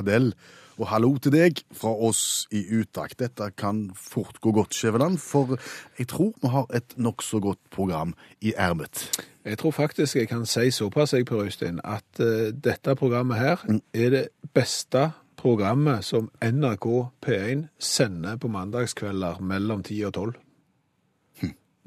Adele. Og hallo til deg fra oss i Utakt. Dette kan fort gå godt, Skjæveland, for jeg tror vi har et nokså godt program i ermet. Jeg tror faktisk jeg kan si såpass, jeg, Per Øystein, at uh, dette programmet her er det beste programmet som NRK P1 sender på mandagskvelder mellom 10 og 12.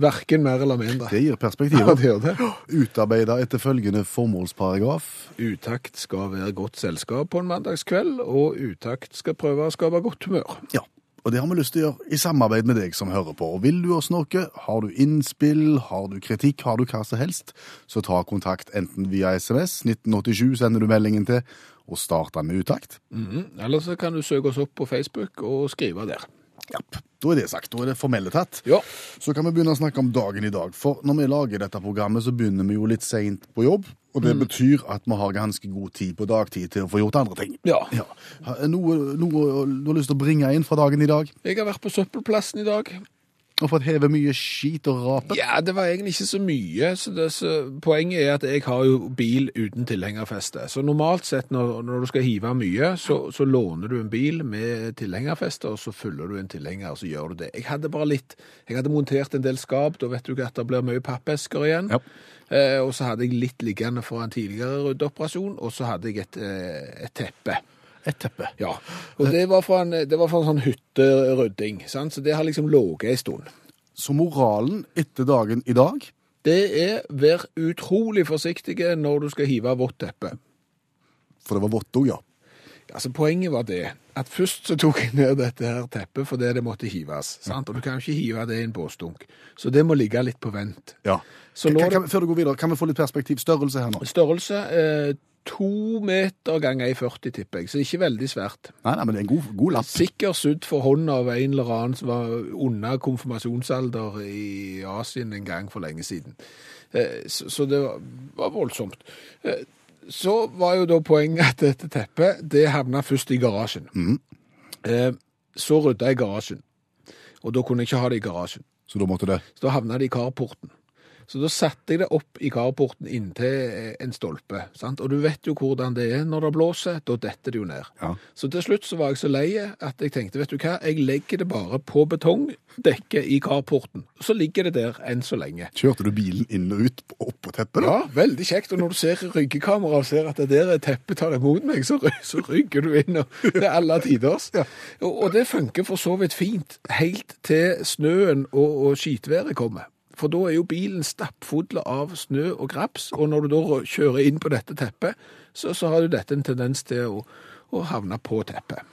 Verken mer eller mindre. Det gir perspektiv. Ja, det gjør det. Utarbeida etter følgende formålsparagraf. Utakt skal være godt selskap på en mandagskveld, og utakt skal prøve å skape godt humør. Ja, og det har vi lyst til å gjøre i samarbeid med deg som hører på. Og vil du oss noe, har du innspill, har du kritikk, har du hva som helst, så ta kontakt enten via SMS, 1987 sender du meldingen til, og starta med utakt. Mhm. Eller så kan du søke oss opp på Facebook og skrive der. Ja, da er det sagt. Da er det formelle tatt. Ja. Så kan vi begynne å snakke om dagen i dag. For når vi lager dette programmet, så begynner vi jo litt seint på jobb. Og det betyr at vi har ganske god tid på dagtid til å få gjort andre ting. Ja. Ja. Noe, noe du har lyst til å bringe inn fra dagen i dag? Jeg har vært på søppelplassen i dag. Og fått heve mye skit og rape? Ja, det var egentlig ikke så mye. Så det, så poenget er at jeg har jo bil uten tilhengerfeste. Så normalt sett når, når du skal hive mye, så, så låner du en bil med tilhengerfeste, og så fyller du en tilhenger, og så gjør du det. Jeg hadde bare litt Jeg hadde montert en del skap, da vet du ikke at det blir mye pappesker igjen. Ja. Eh, og så hadde jeg litt liggende fra en tidligere ryddeoperasjon, og så hadde jeg et, eh, et teppe. Et teppe. Ja, og det var fra en, det var fra en sånn hytterydding, så det har liksom ligget en stund. Så moralen etter dagen i dag Det er vær utrolig forsiktige når du skal hive vått teppe. For det var vått òg, ja. Altså Poenget var det at først så tok jeg ned dette her teppet fordi det måtte hives. sant? Og du kan jo ikke hive det i en båsdunk. Så det må ligge litt på vent. ja. Så Kan, kan, før du går videre, kan vi få litt perspektiv? Størrelse her nå? størrelse eh, to meter ganger 1,40, tipper jeg. Så ikke veldig svært. Nei, nei, men det er en god, god lapp. Sikkert sydd for hånd av en eller annen som var under konfirmasjonsalder i Asien en gang for lenge siden. Eh, Så, det var, var voldsomt. Eh, Så var jo da poenget at dette teppet, det havna først i garasjen. Mm. Så rydda jeg garasjen. Og da kunne jeg ikke ha det i garasjen. Så da måtte det Så da havna det i carporten. Så da satte jeg det opp i carporten inntil eh, en stolpe. Sant? Og du vet jo hvordan det er når det blåser, da detter det jo ned. Ja. Så til slutt så var jeg så lei at jeg tenkte, vet du hva, jeg legger det bare på betongdekket i carporten. Så ligger det der enn så lenge. Kjørte du bilen inn og ut på- oppå teppet? da? Ja, veldig kjekt. Og når du ser ryggekamera og ser at det der teppet tar imot meg, så, så rygger du inn, og det er alle tiders. Ja. Og, og det funker for så vidt fint, helt til snøen og, og skitværet kommer. For da er jo bilen stappfull av snø og graps, og når du da kjører inn på dette teppet, så, så har jo dette en tendens til å, å havne på teppet.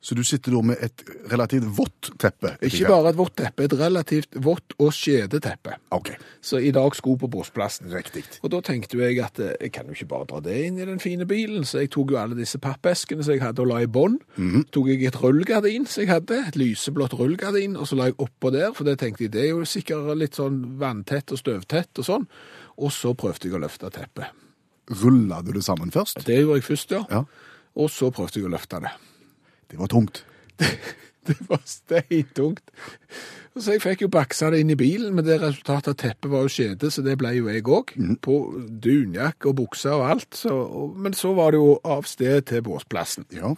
Så du sitter da med et relativt vått teppe? Ikke bare et vått teppe, et relativt vått og skjede teppe. OK, Så i dag sko på båsplassen. riktig. Og da tenkte jeg at eh, jeg kan jo ikke bare dra det inn i den fine bilen, så jeg tok jo alle disse pappeskene som jeg hadde og la i bånd. Tok jeg et rullegardin som jeg hadde, et lyseblått rullegardin, og så la jeg oppå der, for det tenkte jeg, det er jo sikkert litt sånn vanntett og støvtett og sånn. Og så prøvde jeg å løfte teppet. Rulla du det sammen først? Det gjorde jeg først, ja. Ja. Og så prøvde jeg å løfte det. Det var tungt. Det var steintungt. Så jeg fikk jo baksa det inn i bilen, men det resultatet at teppet var jo skjede, så det ble jo jeg òg. På dunjakke og bukse og alt. Så, og, men så var det jo av sted til båsplassen. Ja.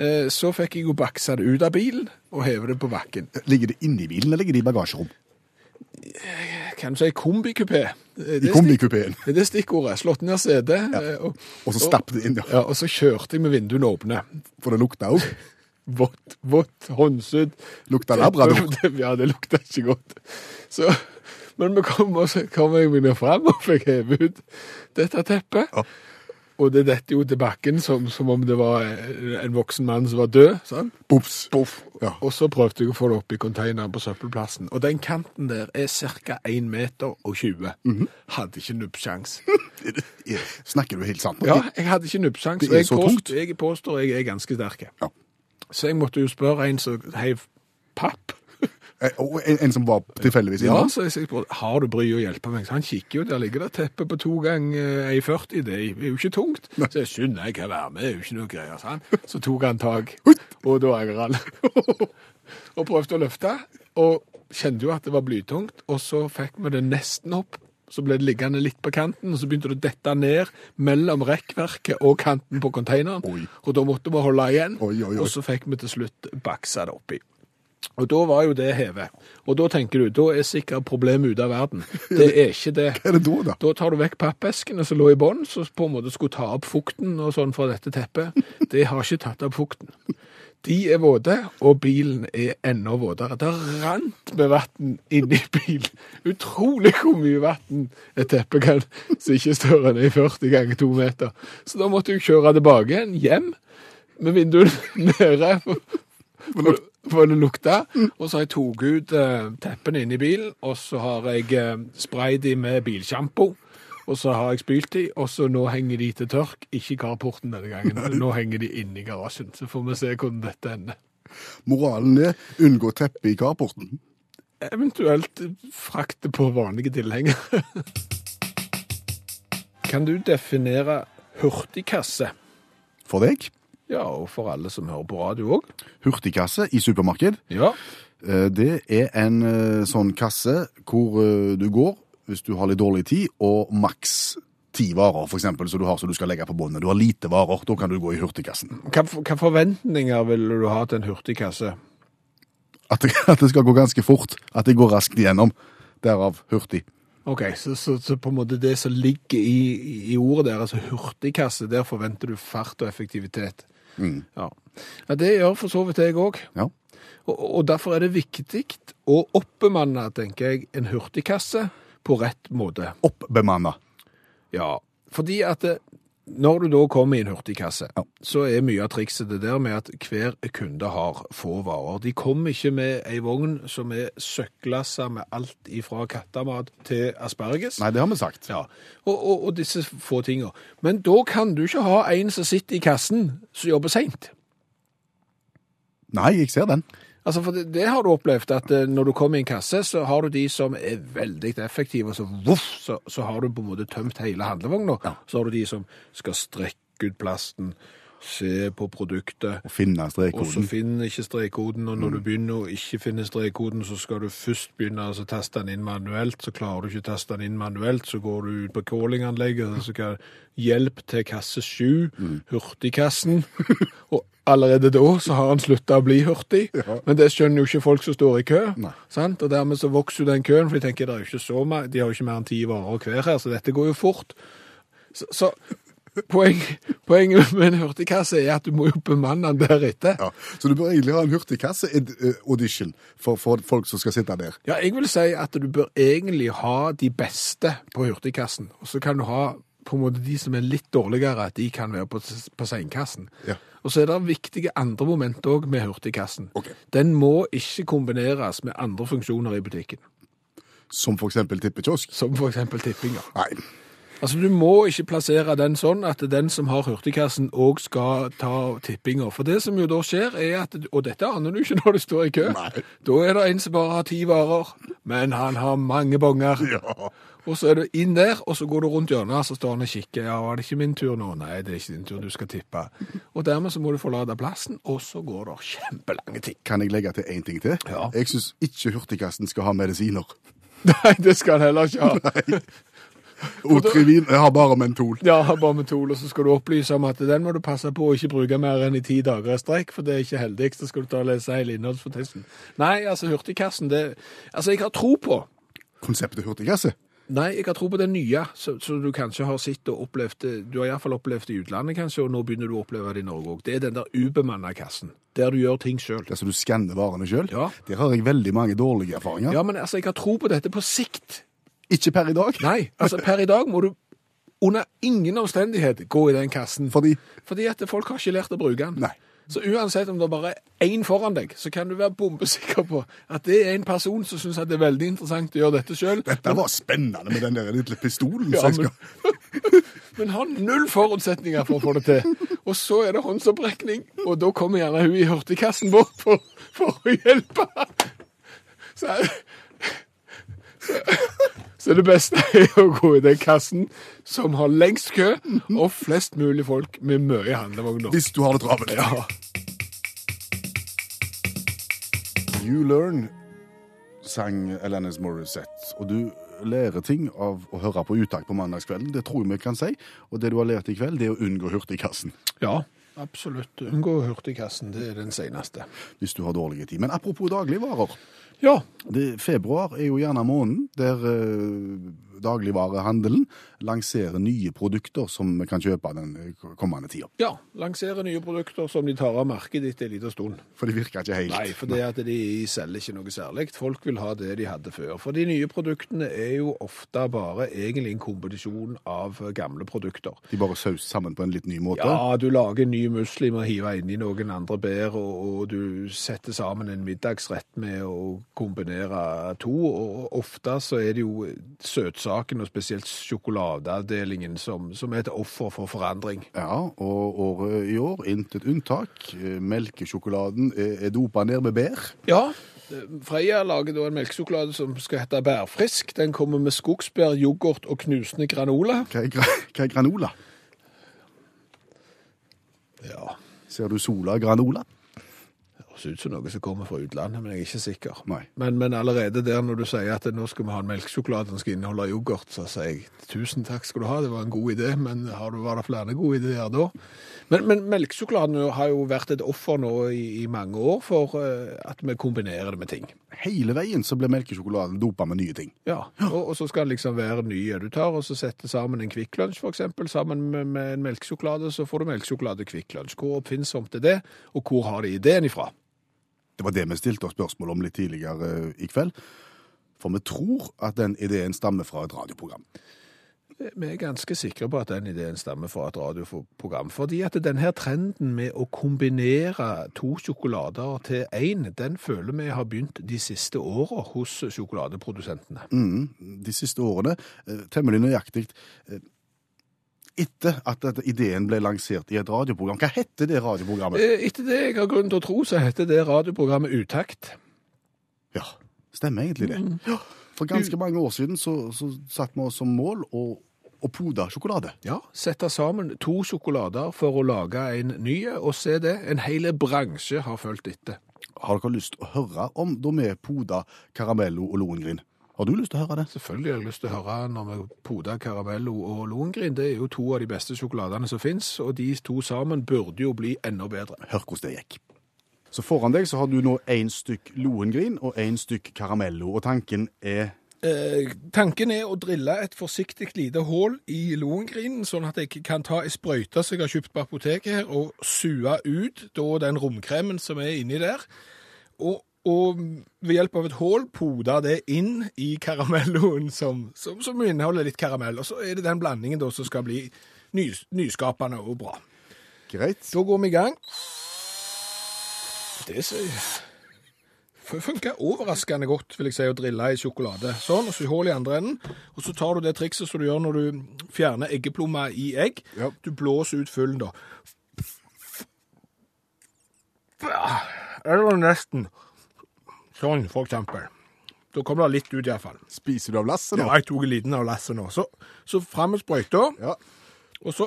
Eh, så fikk jeg jo baksa det ut av bilen og heve det på bakken. Ligger det inni bilen, eller ligger det i bagasjerom? Kan du si kombikupé? I I det kombikupeen. Det er stikkordet. Slått ned setet. Ja. og, Og så stappet det inn, ja. ja, og så kjørte jeg med vinduene åpne. For det lukta òg. Vått, vått, håndsydd. Lukta labrador. Det- Ja, det lukta ikke godt. Så, men vi kom, og så kom jeg meg ned fram og fikk heve ut dette teppet. Ja. Og det detter jo til bakken som, som om det var en voksen mann som var død. sant? Bops. Boff. Ja. Og så prøvde jeg å få det opp i containeren på søppelplassen. Og den kanten der er ca. 1 meter og 20. Mhm. Hadde ikke nubbsjans. Snakker du helt sant? Ja, jeg hadde ikke nubbsjans. Det er så tungt. Jeg påstår jeg er ganske sterk. Ja. Så jeg måtte jo spørre en som heiv papp. Eh, en, en som var tilfeldigvis Ja, så jeg spurte, har du bry å hjelpe meg? Så han kikker jo, der ligger det teppe på to ganger eh, 1,40, det er jo ikke tungt. Så jeg skjønner jeg kan være med, det er jo ikke noe greier, han. Så tok han tak, og da angrer han. og prøvde å løfte, og kjente jo at det var blytungt, og så fikk vi det nesten opp. Så ble det liggende litt på kanten, og så begynte det å dette ned mellom rekkverket og kanten på konteineren. Og da måtte vi holde igjen, Oi, oi, oi. og så fikk vi til slutt baksa det oppi. Og da var jo det hevet. Og da tenker du, da er sikkert problemet ute av verden. Det er ikke det. Hva er det da, da? Da tar du vekk pappeskene som lå i bånn, som på en måte skulle ta opp fukten og sånn fra dette teppet. Det har ikke tatt opp fukten. De er våte, og bilen er enda våtere. Det rant med vann inni bilen. Utrolig hvor mye vann et teppe kan, som ikke er større enn 40 ganger 2 meter. Så da måtte jeg kjøre tilbake igjen, hjem, med vinduene nede. For, for det lukta. Og så har jeg tatt ut eh, teppene inn i bilen, og så har jeg eh, sprayet de med bilsjampo. Og så har jeg spylt de, og så nå henger de til tørk. Ikke i carporten denne gangen. Nå henger de inni i garasjen. Så får vi se hvordan dette ender. Moralen er unngå teppe i carporten. Eventuelt frakte på vanlige tilhengere. Kan du definere hurtigkasse? For deg, Ja, og for alle som hører på radio òg. hurtigkasse i supermarked. Ja. Eh, Det er en eh, sånn kasse hvor eh, du går hvis du har litt dårlig tid, og maks ti varer, for eksempel, som du har som du skal legge på båndet. Du har lite varer, da kan du gå i hurtigkassen. Hva, hva forventninger vil du ha til en hurtigkasse? At det, at det skal gå ganske fort, at det går raskt igjennom. Derav hurtig. Ok, så, så, så på en måte det som ligger i, i ordet der, altså hurtigkasse, der forventer du fart og effektivitet. Ja. ja, det gjør for så vidt jeg òg. Ja. Og, og derfor er det viktig å oppbemanne, tenker jeg, en hurtigkasse på rett måte. Oppbemanne? Ja, fordi at det, når du da kommer i en hurtigkasse, Ja. så er mye av trikset det der med at hver kunde har få varer. De kommer ikke med ei vogn som er søkklassa med alt ifra kattemat til asperges. Nei, det har vi sagt. Ja, og, og, og disse få tinga. Men da kan du ikke ha en som sitter i kassen som jobber seint. Nei, jeg ser den. Altså, for det, det har du opplevd, at eh, når du kommer i en kasse, så har du de som er veldig effektive, og så voff, så, så har du på en måte tømt hele handlevogna. Så har du de som skal strekke ut plasten, se på produktet, Og finne strekkoden. og så finner ikke strekkoden, og når du begynner å ikke finne strekkoden, så skal du først begynne å taste den inn manuelt, så klarer du ikke å taste den inn manuelt, så går du ut på callinganlegget, så kan hjelp til kasse 7, hurtigkassen, og allerede da så har han sluttet å bli hurtig, men det skjønner jo ikke folk som står i kø, og dermed så vokser jo den køen, for de tenker det er jo ikke så mye, de har jo ikke mer enn ti varer hver her, så dette går jo fort. Så, så poeng, poenget med en hurtigkasse er at du må jo bemanne den deretter. Ja. Så du bør egentlig ha en hurtigkasse-audition for, for folk som skal sitte der. Ja, jeg vil si at du bør egentlig ha de beste på hurtigkassen, og så kan du ha på en måte de som er litt dårligere, at de kan være på, på seinkassen. Ja. Og så er det viktige andre moment òg med hurtigkassen. Okay. Den må ikke kombineres med andre funksjoner i butikken, Som eksempel tippekiosk. som f.eks. ja. Nei. Altså, Du må ikke plassere den sånn at den som har hurtigkassen òg skal ta tippinga. For det som jo da skjer, er at Og dette aner du ikke når du står i kø. Nei. Da er det en som bare har ti varer, men han har mange bonger. Ja. Og så er du inn der, og så går du rundt hjørnet, så står han og kikker. Ja, var det ikke min tur nå? Nei, det er ikke din tur, du skal tippe. Og dermed så må du forlate plassen, og så går det kjempelange ting. Kan jeg legge til én ting til? Ja. Jeg syns ikke hurtigkassen skal ha medisiner. Nei, det skal han heller ikke ha. Otrivin jeg har bare mentol. Ja, bare mentol, og så skal du opplyse om at den må du passe på å ikke bruke mer enn i ti dager i strekk, for det er ikke heldig. Så skal du ta og lese hele innholdsfortesten. Nei, altså hurtigkassen, det Altså, jeg har tro på Konseptet hurtigkasse. Nei, jeg har tro på det nye, så du kanskje har sett og opplevd. Du har iallfall opplevd det i utlandet, kanskje, og nå begynner du å oppleve det i Norge òg. Det er den der ubemanna kassen, der du gjør ting sjøl. Der du skanner varene sjøl. Ja. Der har jeg veldig mange dårlige erfaringer. Ja, men altså, jeg har tro på dette på sikt. Ikke per i dag. Nei, altså per i dag må du under ingen omstendighet gå i den kassen. Fordi Fordi at folk har ikke lært å bruke den. Nei. Så uansett om det bare er én foran deg, så kan du være bombesikker på at det er en person som syns det er veldig interessant å gjøre dette sjøl. dette var spennende med den der lille pistolen. Ja, men, men har null forutsetninger for å få det til. Og så er det håndsopprekning, og da kommer gjerne hun i hurtigkassen bort for, for å hjelpe. Så, så, så det beste er å gå i den kassen som har lengst kø, og flest mulig folk med mye handlevogner. Hvis du har det travelt. Ja. You Learn sang Alanis Morissette, og du lærer ting av å høre på uttak på mandagskvelden. Det tror jeg vi kan si. Og det du har lært i kveld, det er å unngå hurtigkassen. ja, absolutt. Unngå hurtigkassen, det er den seneste. Hvis du har dårlig tid. Men apropos dagligvarer. Ja, Det, februar er jo gjerne måneden der eh, dagligvarehandelen lanserer nye produkter som vi kan kjøpe den kommende tida. ja. Lansere nye produkter som de tar av markedet etter en liten stund. For de virker ikke helt. Nei, for det at de selger ikke noe særlig. Folk vil ha det de hadde før. For de nye produktene er jo ofte bare egentlig en kombinasjon av gamle produkter. De bare sauser sammen på en litt ny måte. Ja, du lager ny muslim og hiver inn i noen andre bær, og, og du setter sammen en middagsrett med å kombinere to. Og ofte så er det jo søtsaken, og spesielt sjokoladeavdelingen, som, som er et offer for forandring. Ja, og året i år, intet unntak. Eh, Melkesjokoladen er, er dopa ned med bær. Ja, Freia lager da en melkesjokolade som skal hete bærfrisk. Den kommer med skogsbær, yoghurt og knusende granola. Hva er, gra hva er granola? Ja, Ser du Sola granola? Høres ut som noe som kommer fra utlandet, men jeg er ikke sikker. Men, men allerede der når du sier at nå skal vi ha en melkesjokolade som skal inneholde yoghurt, så sier jeg tusen takk skal du ha, det var en god idé, men har du, var det flere gode ideer da? Men, men melkesjokoladen har jo vært et offer nå i, i mange år for eh, at vi kombinerer det med ting. Hele veien så blir melkesjokoladen dopa med nye ting. Ja, og, og så skal den liksom være nye. Du tar og så setter sammen en Kvikk Lunsj, eksempel, sammen med, med en melkesjokolade, så får du melkesjokolade Kvikk Lunsj. Hvor oppfinnsomt er det, og hvor har de ideen ifra? Det var det vi stilte oss spørsmål om litt tidligere eh, i kveld. For vi tror at den ideen stammer fra et radioprogram. Vi er ganske sikre på at den ideen stammer fra et radioprogram. Fordi at denne trenden med å kombinere to sjokolader til én, den føler vi har begynt de siste åra hos sjokoladeprodusentene. Mm, de siste årene, eh, temmelig nøyaktig eh, etter at dette ideen ble lansert i et radioprogram. Hva hette det radioprogrammet? Eh, Etter det jeg har grunn til å tro, så heter det radioprogrammet Utakt. Ja, stemmer egentlig det. Ja, for ganske mange år siden så, så satte vi oss som mål å, og poda sjokolade. Ja, sette sammen to sjokolader for å lage en ny, og se det, en hel bransje har fulgt etter. Har dere lyst til å høre om da vi poda Caramello og Lohengrin? Har du lyst til å høre det? Selvfølgelig har jeg lyst til å høre når vi poder Caramello og Lohengrin. Det er jo to av de beste sjokoladene som finnes, og de to sammen burde jo bli enda bedre. Hør hvordan det gikk. Så foran deg så har du nå én stykk Lohengrin og én stykk Caramello, og tanken er Eh, tanken er å drille et forsiktig lite hull i Lohengrinen, sånn at jeg kan ta ei sprøyte som jeg har kjøpt på apoteket her, og sue ut da den romkremen som er inni der. Og, og ved hjelp av et hull poda det inn i karamelloen som, som, som inneholder litt karamell. Og så er det den blandingen da som skal bli nys, nyskapende og bra. greit. Da går vi i gang. Det funker overraskende godt, vil jeg si, å drille i sjokolade. Sånn, og så hull i andre enden. Og så tar du det trikset som du gjør når du fjerner eggeplommer i egg. Ja. Du blåser ut fyllen da. Eller nesten. Sånn, for eksempel. Da kommer det litt ut i hvert fall. Spiser du av lasset Ja, jeg tok en liten av lasset nå. Så, så frem med sprøyta, Ja. og så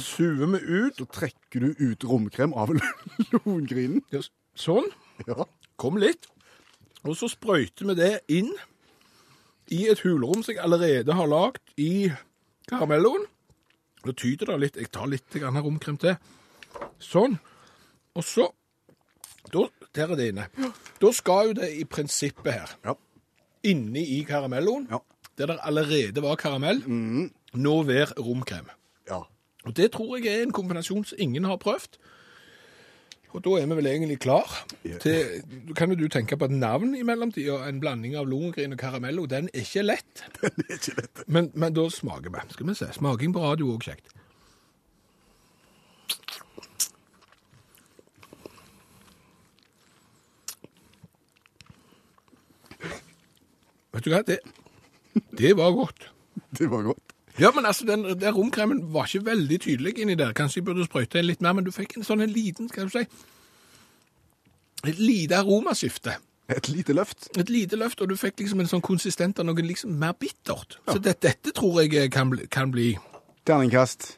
suver vi ut. Så trekker du ut romkrem av Lohengrinen. Ja, Sånn. Ja. Kom litt. Og så sprøyter vi det inn i et hulrom som jeg allerede har lagd i karamelloen. Da tyter det litt. Jeg tar litt romkrem til. Sånn. Og så da, Der er det inne. Da skal jo det i prinsippet her, Ja. inni i karamelloen, Ja. der det allerede var karamell, nå være romkrem. ja. Og det tror jeg er en kombinasjon som ingen har prøvd. Og da er vi vel egentlig klar til Kan jo du tenke på et navn i mellomtida? En blanding av Lohengrin og Caramello. Den er ikke lett. Det er ikke lett. Men, men da smaker vi. Skal vi se. Smaking på radio òg kjekt. Vet du hva? Det, det var godt. Det var godt. Ja, men altså, den, den romkremen var ikke veldig tydelig inni der. Kanskje jeg burde sprøyte litt mer, men du fikk en sånn en liten, skal du si, et lite aromaskifte. Et lite løft. Et lite løft, og du fikk liksom en sånn konsistent av noe liksom mer bittert. Så det, dette tror jeg kan bli, kan bli Terningkast.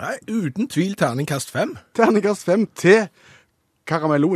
nei, uten tvil terningkast fem. Terningkast fem til Karamell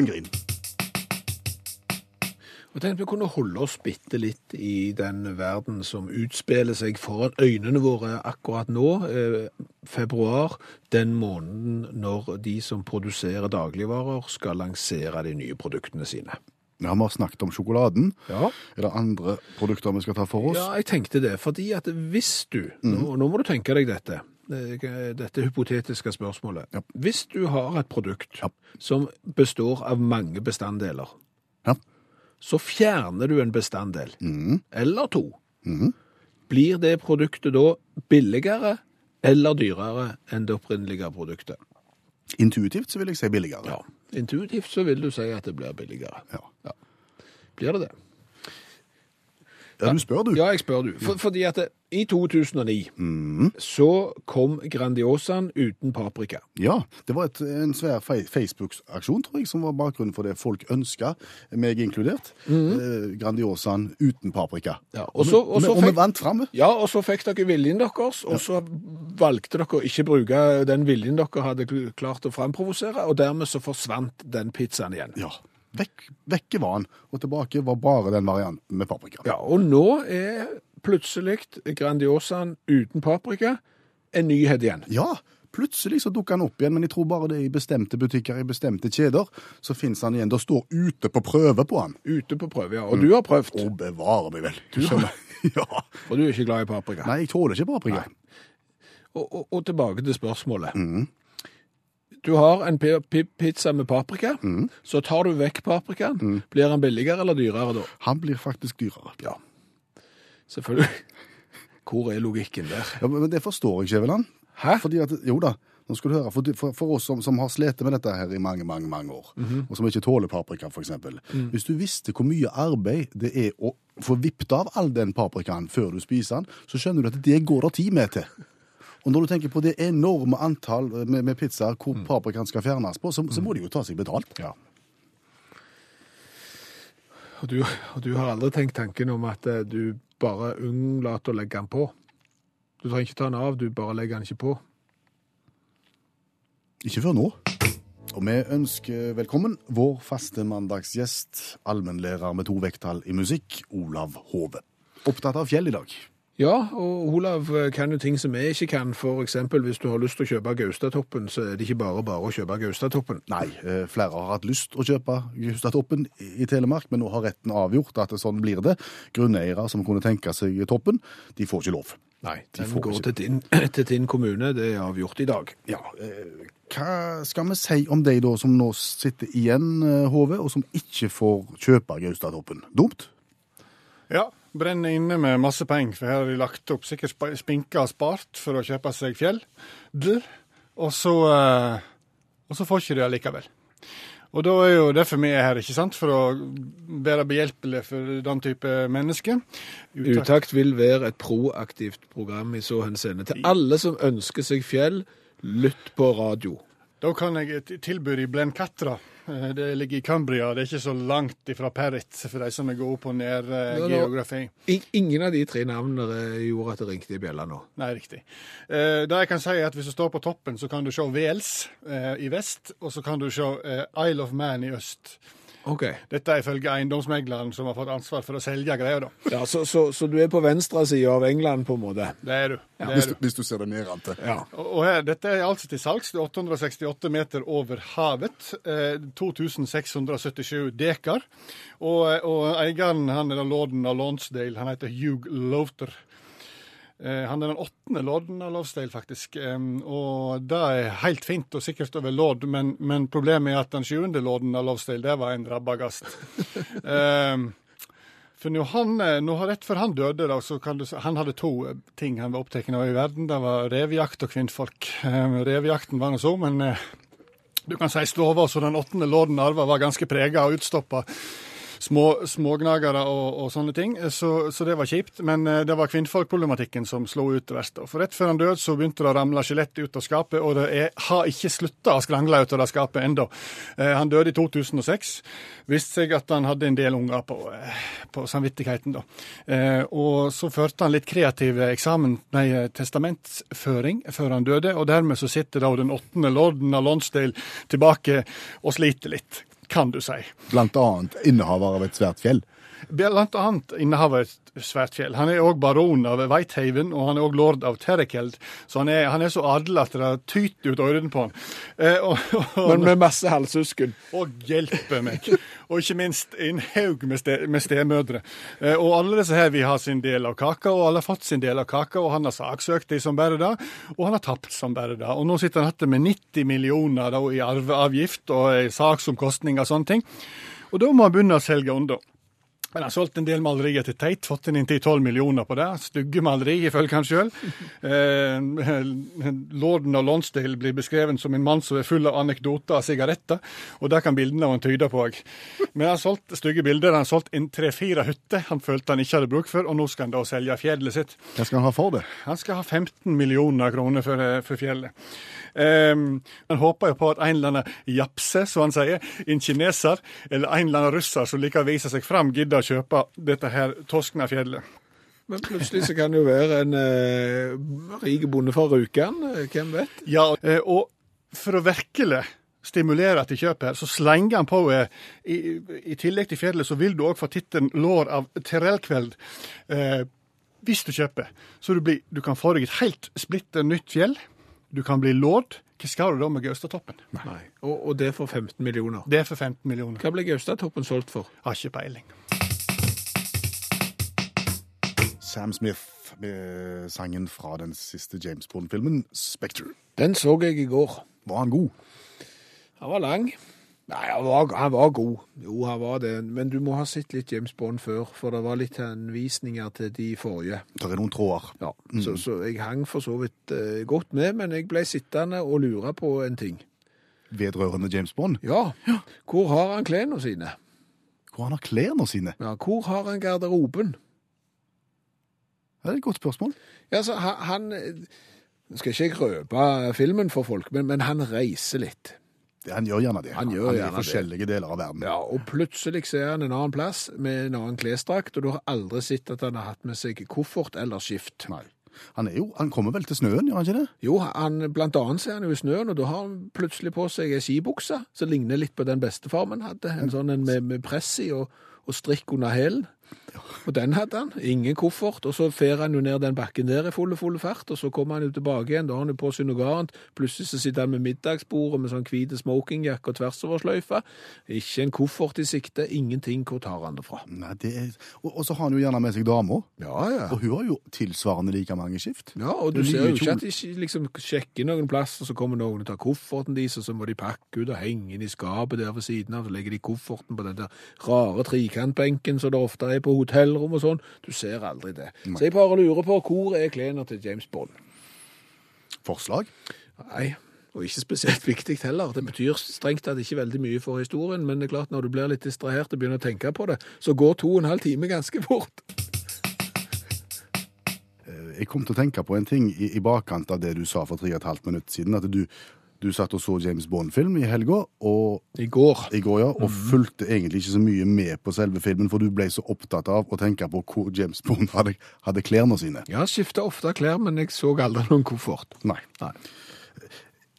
Og tenkte vi kunne holde oss bitte litt i den verden som utspiller seg foran øynene våre akkurat nå, eh, februar, den måneden når de som produserer dagligvarer skal lansere de nye produktene sine. Vi har snakket om sjokoladen. Ja. Er det andre produkter vi skal ta for oss? Ja, jeg tenkte det, fordi at hvis du, nå, nå må du tenke deg dette, eh, dette hypotetiske spørsmålet. Ja. Hvis du har et produkt Ja. som består av mange bestanddeler, Ja. Så fjerner du en bestanddel, Mm. eller to. Blir det produktet da billigere eller dyrere enn det opprinnelige produktet? Intuitivt så vil jeg si billigere. Ja. Intuitivt så vil du si at det blir billigere. Ja. Blir det det? Ja, du spør, du. Ja, jeg spør du. For, fordi at det, i 2009 mm. så kom Grandiosaen uten paprika. Ja, det var et, en svær Facebook-aksjon, tror jeg, som var bakgrunnen for det folk ønska, meg inkludert. eh, Grandiosaen uten paprika. Ja, og og, så- og så og vi vant fram. Ja, og så fikk dere viljen deres, og så valgte dere å ikke bruke den viljen dere hadde klart å framprovosere, og dermed så forsvant den pizzaen igjen. Ja. Vekk, vekke var han, og tilbake var bare den varianten med paprika. Ja, og nå er plutselig Grandiosaen uten paprika en nyhet igjen. Ja, plutselig så dukker han opp igjen, men jeg tror bare det er i bestemte butikker, i bestemte kjeder, så finnes han igjen. Det står ute på prøve på han. Ute på prøve, ja. Og du har prøvd, Å, bevare meg vel. Du skjønner. ja. for du er ikke glad i paprika. Nei, jeg tåler ikke paprika. Og, og, og tilbake til spørsmålet. Du har en pi- pi- pizza med paprika, så tar du vekk paprikaen. Blir den billigere eller dyrere da? Han blir faktisk dyrere. Ja, selvfølgelig. Hvor er logikken der? Ja, men det forstår jeg ikke, Eveland. Hæ? Fordi at, jo da, nå skal du høre, for, for, for oss som, som har slitt med dette her i mange, mange, mange år, og som ikke tåler paprika, for eksempel. Hvis du visste hvor mye arbeid det er å få vippet av all den paprikaen før du spiser den, så skjønner du at det går det tid med til. Og når du tenker på det enorme antall med, med pizzaer hvor paprikaen skal fjernes på, så, så må de jo ta seg betalt. Ja. Og du, og du har aldri tenkt tanken om at eh, du bare unnlater å legge den på? Du trenger ikke ta den av, du bare legger den ikke på. Ikke før nå. Og vi ønsker velkommen vår faste mandagsgjest, allmennlærer med to vekttall i musikk, Olav Hove. Opptatt av fjell i dag. Ja, og Olav eh, kan jo ting som jeg ikke kan. For eksempel hvis du har lyst til å kjøpe Gaustatoppen, så er det ikke bare bare å kjøpe Gaustatoppen. Nei, eh, flere har hatt lyst til å kjøpe Gaustatoppen i i Telemark, men nå har retten avgjort at sånn blir det. Grunneiere som kunne tenke seg toppen, de får ikke lov. Nei, De den får går ikke- til din, til din kommune. Det er avgjort i dag. Ja, eh, Hva skal vi si om de da som nå sitter igjen, HV, Hove, og som ikke får kjøpe Gaustatoppen? Dumt? Ja, brenner inne med masse penger, for her har de lagt opp sikkert sp- spinka og spart for å kjøpe seg fjell. Dl. Og så, eh, og så får ikke de allikevel. Og da er jo derfor vi er her, ikke sant? For å være behjelpelige for den type mennesker. Utakt. Utakt vil være et proaktivt program i så henseende. Til alle som ønsker seg fjell, lytt på radio. Da kan jeg tilby de Blenkatra. Eh, Det ligger i Cambria, det er ikke så langt ifra Perrit for de som er gode på nær eh, Nå, nå- geografi. Ingen av de tre navnene eh, gjorde at det ringte i bjella nå. Nei, riktig. Eh, det jeg kan si er at Hvis du står på toppen, så kan du se Wales eh, i vest, og så kan du se eh, Isle of Man i øst. Ok. Dette er ifølge eiendomsmegleren som har fått ansvar for å selge greia. da. Ja, så, så, så du er på venstre side av England, på en måte? Det er du. Det Hvis er du, du. hvis du ser det nedentil. Ja. Og, og her, dette er altså til salgs. Det er 868 meter over havet. Eh, 2677 dekar. Og, og eieren han er da lorden av Lonsdale. Han heter Hugh Lowther. Eh, han er den åttende lodden av Lovedale, faktisk. Og det er helt fint og sikkert over lodd, men, men problemet er at den sjuende lodden av Lovedale, det var en rabagast. um, for når han, eh, når han, rett før han døde, da, så kan du, han hadde to eh, ting han var opptatt av i verden. Det var revejakt og kvinnfolk. Revejakten var nå så, men du kan si stova som den åttende lorden arva, var ganske prega og utstoppa. Små, smågnagere og, og sånne ting, så, så det var kjipt. Men eh, det var kvinnfolkproblematikken som slo ut det verste. For rett før han døde, så begynte det å ramle skjelett ut av skapet, og det er, har ikke slutta å skrangle ut av det skapet ennå. Eh, han døde i 2006. Viste seg at han hadde en del unger på, eh, på samvittigheten, da. Og så førte han litt kreativ eksamen, nei, testamentsføring før han døde, og dermed så sitter da den åttende lorden av Lonsdale tilbake og sliter litt, kan du si. Blant annet innehaver av et svært fjell. Blant annet innehaver et svært fjell. Han er òg baron av Whitehaven, og han er òg lord av Terrekeld. Så han er, han er så adel at det tyter ut ørene på han. Eh, og, og, Men med masse halshusken. og hjelpe meg. Og ikke minst en haug med, ste, med stemødre. Eh, og alle disse her vil ha sin del av kaka, og alle har fått sin del av kaka, og han har saksøkt de som bare det, og han har tapt som bare det. Og nå sitter han igjen med 90 millioner da, i arveavgift og saksomkostninger og sånne ting. Og da må han begynne å selge unna. Men han har solgt en del malerier til Teit, fått inn inntil 12 millioner på det. Stygge maleri, ifølge han sjøl. Eh, lorden av Lonsdale blir beskrevet som en mann som er full av anekdoter og sigaretter, og det kan bildene av han tyde på òg. Men han har solgt stygge bilder. Han har solgt inn tre-fire hytter han følte han ikke hadde bruk for, og nå skal han da selge fjellet sitt. Hva skal han ha for det? Han skal ha 15 millioner kroner for, eh, for fjellet. Um, han håper jo på at en eller annen japse, som han sier, en kineser eller en eller annen russer som liker å vise seg fram, gidder kjøpe dette her toskna fjellet. Men plutselig så kan det jo være en eh, rik bonde fra Rjukan, eh, hvem vet? Ja, eh, og for å virkelig stimulere til kjøp her, så slenger han på eh, i, I tillegg til fjellet, så vil du òg få tittelen Lår av Terrellkveld. Eh, hvis du kjøper. Så du, blir, du kan få deg et helt splitter nytt fjell. Du kan bli lord. Hva skal du da med Gaustatoppen? Nei. Og, og det for 15 millioner. Det er for 15 millioner. Hva ble Gaustatoppen solgt for? Har ikke peiling. Sam Smith med sangen fra den siste James Bond-filmen, Spectre. Den så jeg i går. Var han god? Han var lang. Nei, han var, han var god. Jo, han var det. Men du må ha sett litt James Bond før, for det var litt henvisninger til de forrige. Det er noen tråder. Ja, så, så jeg hang for så vidt eh, godt med, men jeg ble sittende og lure på en ting. Vedrørende James Bond. Ja, hvor har han klærne sine? Hvor han har klærne sine? Ja, hvor har han garderoben? Det er et godt spørsmål. Ja, så han, han Nå skal ikke jeg røpe filmen for folk, men, men han reiser litt. Han gjør gjerne det. Han gjør er i det. forskjellige deler av verden. Ja, og plutselig så er han en annen plass med en annen klesdrakt, og du har aldri sett at han har hatt med seg koffert eller skift. Nei. Han, jo, han kommer vel til snøen, gjør han ikke det? Jo, han, blant annet så er han jo i snøen, og da har han plutselig på seg ei skibukse som ligner litt på den bestefarmen hadde. En sånn en med, med press i og, og strikk under hælen. Og den hadde han. Ingen koffert. Og så fer han jo ned den bakken der i fulle, fulle fart, og så kommer han jo tilbake igjen. Da har han jo på seg noe annet. Plutselig så sitter han med middagsbordet med sånn hvit smokingjakke og tversoversløyfe. Ikke en koffert i sikte. Ingenting. Hvor tar han det fra? Nei, det er... Og, og så har han jo gjerne med seg dama. Ja, ja. Og hun har jo tilsvarende like mange skift. Ja, og du er ser jo ikke at de liksom sjekker noen plass, og så kommer noen og tar kofferten deres, og så må de pakke ut og henge inn i skapet der ved siden av, så legger de kofferten på den der rare trikantbenken som det ofte er på hotellrom og sånn. Du ser aldri det. Så jeg bare lurer på, hvor er klærne til James Bond? Forslag? Nei, og ikke spesielt viktig heller. Det betyr strengt tatt ikke veldig mye for historien, men det er klart når du blir litt distrahert og begynner å tenke på det, så går to og en halv time ganske fort. Jeg kom til å tenke på en ting i, i bakkant av det du sa for tre og et halvt minutt siden. At du, du satt og så James Bond-film i helga, og I går. i går, ja, og fulgte egentlig ikke så mye med på selve filmen, for du ble så opptatt av å tenke på hvor James Bond hadde, hadde klærne sine. Ja, skifta ofte klær, men jeg så aldri noen koffert. Nei. Nei.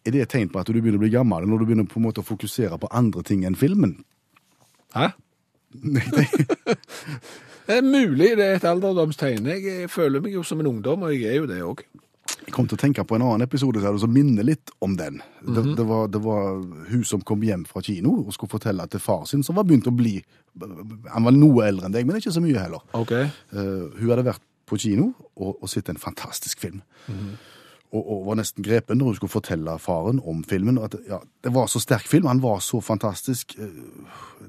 Er det et tegn på at du begynner å bli gammel, når du begynner på en måte å fokusere på andre ting enn filmen? Hæ? Nei, Det er mulig det er et alderdomstegn. Jeg føler meg jo som en ungdom, og jeg er jo det òg. Jeg kom til å tenke på en annen episode så som minner litt om den. det, -hmm. det, var, det var hun som kom hjem fra kino og skulle fortelle til far sin, som var begynt å bli Han var noe eldre enn deg, men ikke så mye heller. Ok. Uh, hun hadde vært på kino og, og sett en fantastisk film. Og, og var nesten grepen når hun skulle fortelle faren om filmen. At, ja, det var så sterk film, han var så fantastisk. eh,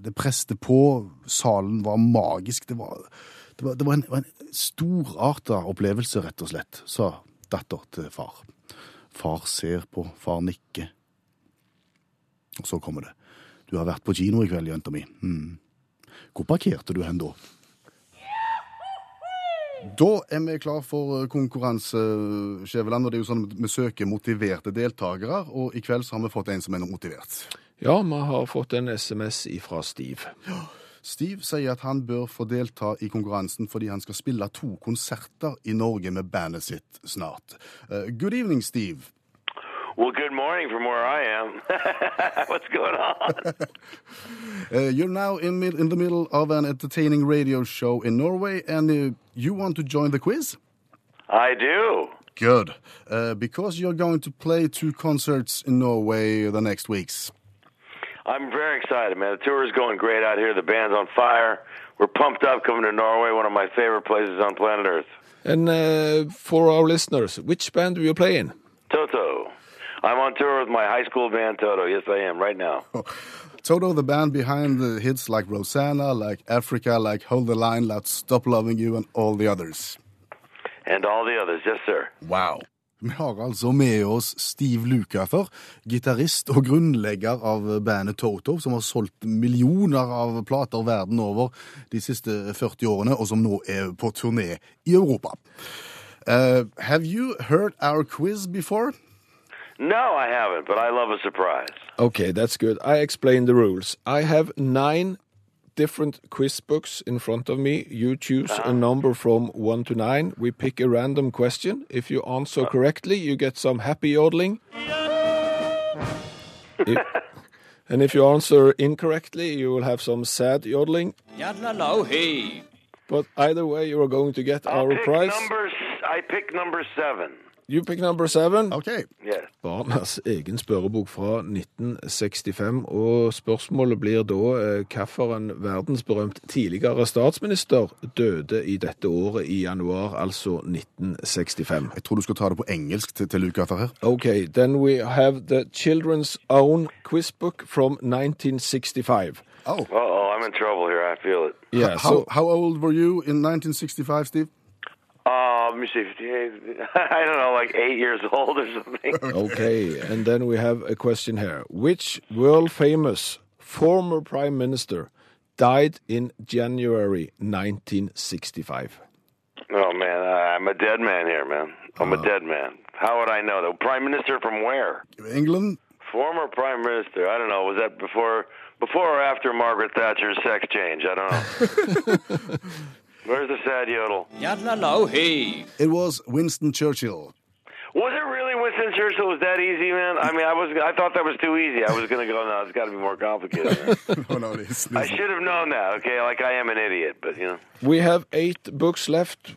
Det preste på, salen var magisk. Det var, det var, det var en, en storarta opplevelse, rett og slett, sa datter til far. Far ser på, far nikker. Og så kommer det. Du har vært på kino i kveld, jenta mi. Mm. Hvor parkerte du hen da? Da er vi klar for eh, konkurranse, Skjæveland. Og det er jo sånn at vi søker motiverte deltakere, og i kveld så har vi fått en som er motivert. Ja, vi har fått en SMS ifra Steve. Steve sier at han bør få delta i konkurransen fordi han skal spille to konserter i Norge med bandet sitt snart. Uh, good evening, Steve. Well, good morning from where I am. What's going on? Uh, you're now in, in the middle of an entertaining radio show in Norway, and uh, you want to join the quiz? I do. Good. Uh, because you're going to play two concerts in Norway the next weeks. I'm very excited, man. The tour is going great out here. The band's on fire. We're pumped up coming to Norway, one of my favorite places on planet Earth. And uh, for our listeners, which band do you play in? Toto. I'm on tour with my high school band, Toto. Yes, I am, right now. Toto, the band behind the hits like Rosanna, like Africa, like Hold the Line, like Stop Loving You, and all the others. And all the others. Yes, sir. Wow. Vi har altså med oss Steve Lukather, gitarist og grunnlegger av bandet Toto, som har solgt millioner av plater verden over de siste 40 årene, og som nå er på turné i Europa. Uh, have you heard our quiz before? No, I haven't, but I love a surprise. Okay, that's good. I explain the rules. I have nine different quiz books in front of me. You choose a ah. number from one to nine. We pick a random question. If you answer ah. correctly, you get some happy yodeling. If- and if you answer incorrectly, you will have some sad yodeling. But either way, you are going to get I'll our prize. number. s- I pick number seven. You pick number seven. OK. Yes. Barnas egen spørrebok fra 1965, og spørsmålet blir da eh, hvilken verdensberømt tidligere statsminister døde i dette året i januar, altså 1965. Jeg tror du skal ta det på engelsk til, til Luca her. Okay, then we have the children's own quiz book from 1965. Oh. Uh oh, I'm in trouble here. I feel it. Yeah, How, so how old were you in 1965, Steve? Uh, let me see. I don't know, like eight years old or something. okay, and then we have a question here. Which world famous former prime minister died in January 1965? Oh man, I- I'm a dead man here, man. I'm a dead man. How would I know? The prime minister from where? England? Former prime minister. I don't know. Was that before, before or after Margaret Thatcher's sex change? I don't know. Where's the sad yodel? Ya no he. It was Winston Churchill. Was it really Winston Churchill? Was that easy, man? I mean, I was. I thought that was too easy. I was gonna go. No, it's got to be more complicated. man. oh, no, this, I should have known that. Okay, like I am an idiot, but you know. We have eight books left.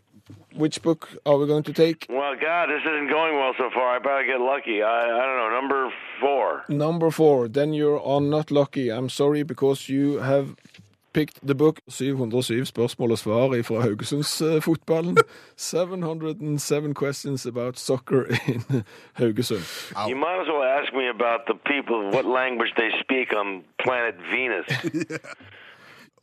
Which book are we going to take? Well, God, this isn't going well so far. I better get lucky. I, I don't know. Number four. Number four. Then you are not lucky. I'm sorry because you have picked the book 707 spørsmål og svar fra Haugesundsfotballen. 707 questions about soccer in Haugesund. You might as well ask me about the people, what language they speak on planet Venus.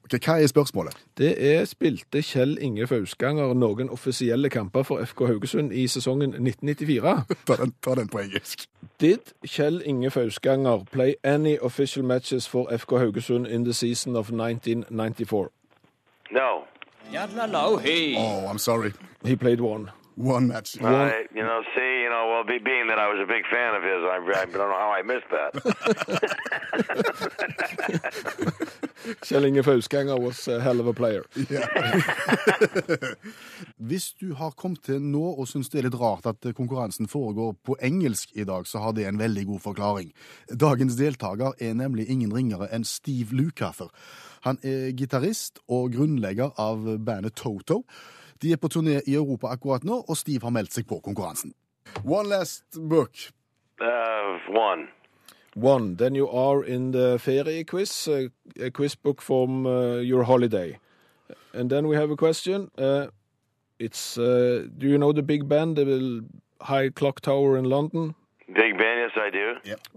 Ok, Hva er spørsmålet? Det er spilte Kjell Inge Fausganger noen offisielle kamper for FK Haugesund i sesongen 1994. Ta den, ta den på engelsk. Did Kjell Inge Fausganger play any official matches for FK Haugesund in the season of 1994? No. Oh, I'm sorry. He played one. One match. I, you know, see, you know, well, be, being that I was a big fan of his, I, I don't know how I missed that. Kjell Inge Fausganger was a hell of a player. Hvis du har kommet til nå og syns det er litt rart at konkurransen foregår på engelsk i dag, så har det en veldig god forklaring. Dagens deltaker er nemlig ingen ringere enn Steve Lukather. Han er gitarist og grunnlegger av bandet Toto. De er på turné i Europa akkurat nå, og Steve har meldt seg på konkurransen. One last book. Uh, one. One. Then you are in the ferie quiz, uh, a quiz book from uh, your holiday. And then we have a question. Uh, It's uh, Do you know the Big band, the high clock tower in London? Big Ben, yes, I do.